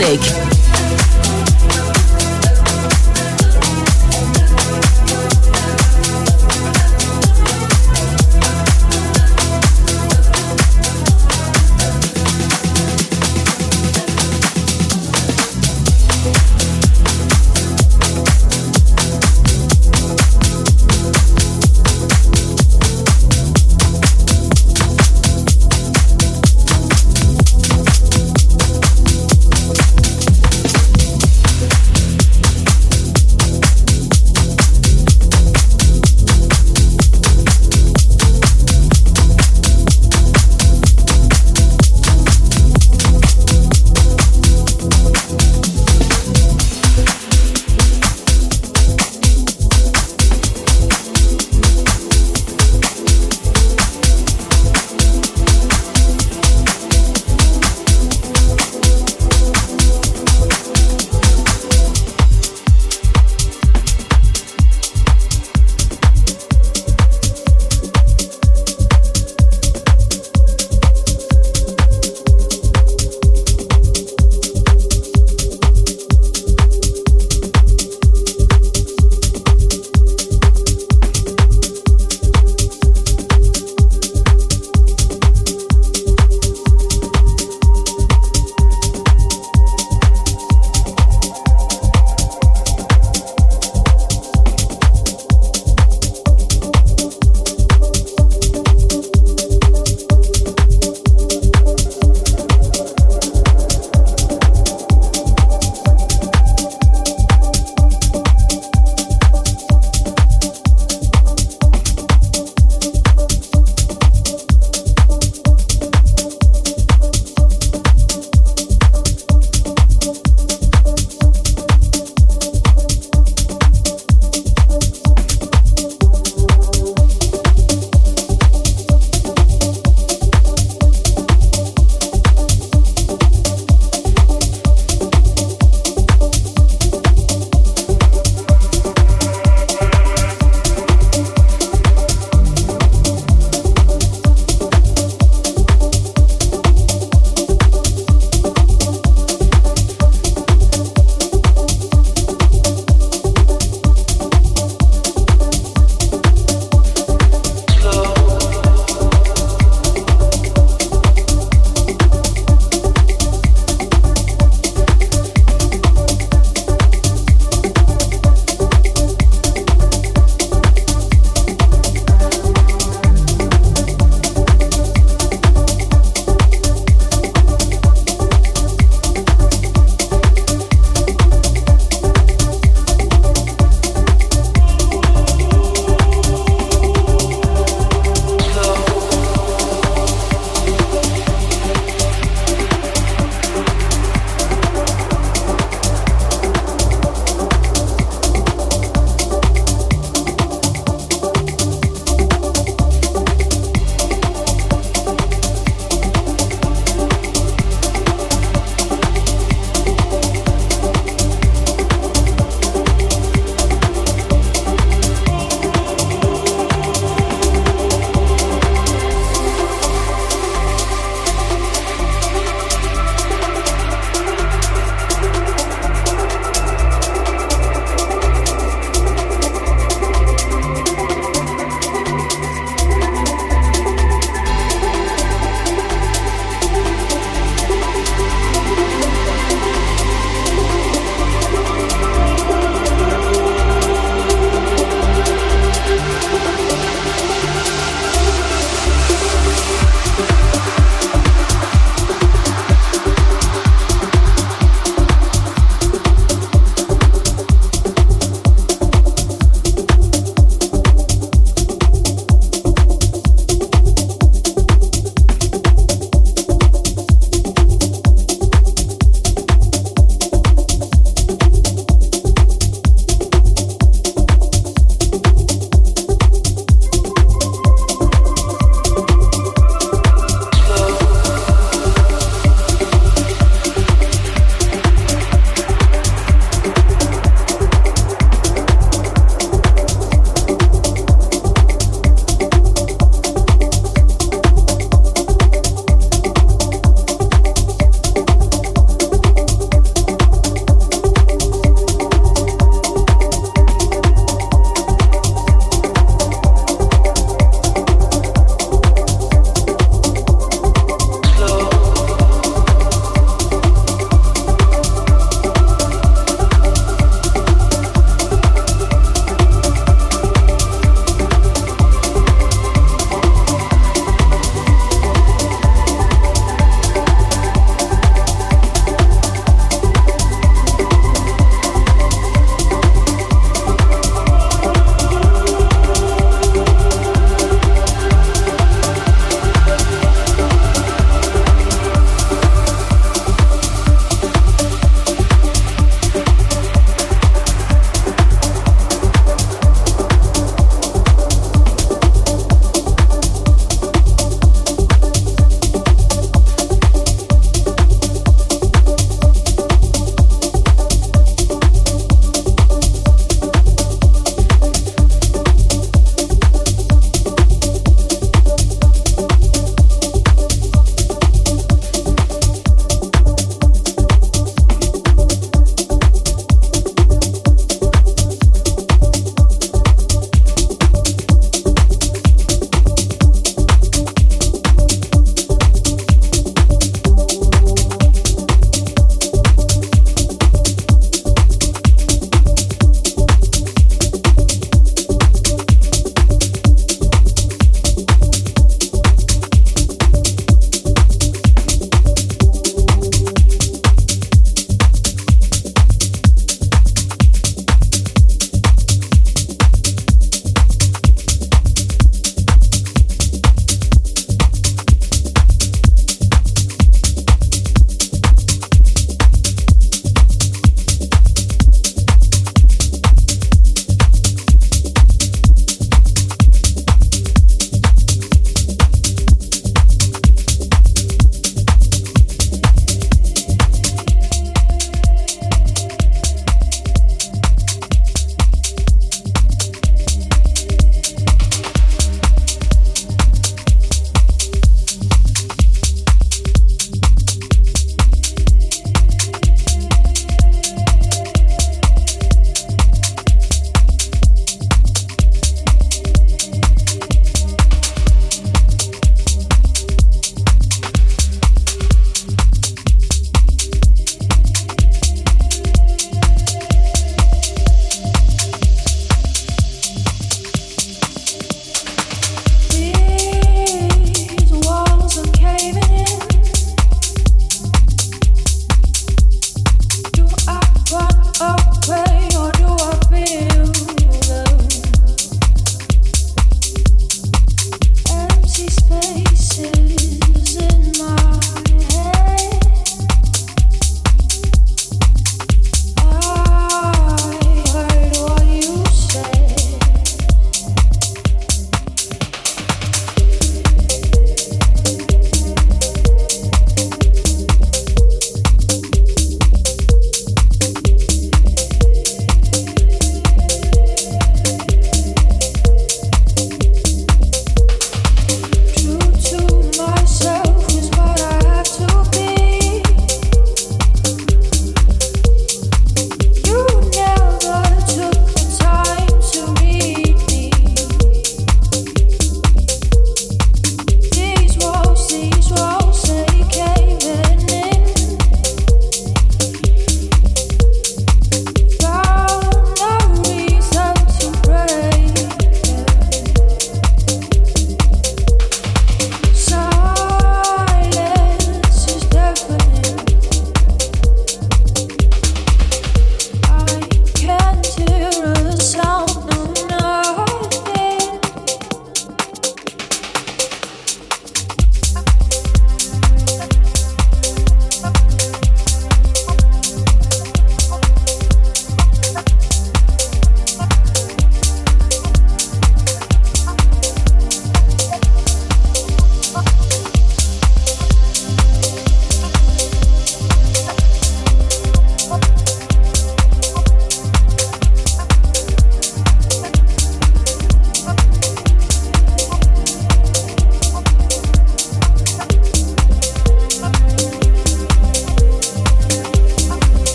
Music.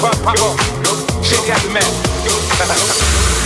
Time. Pop, pop off. Shake out mat.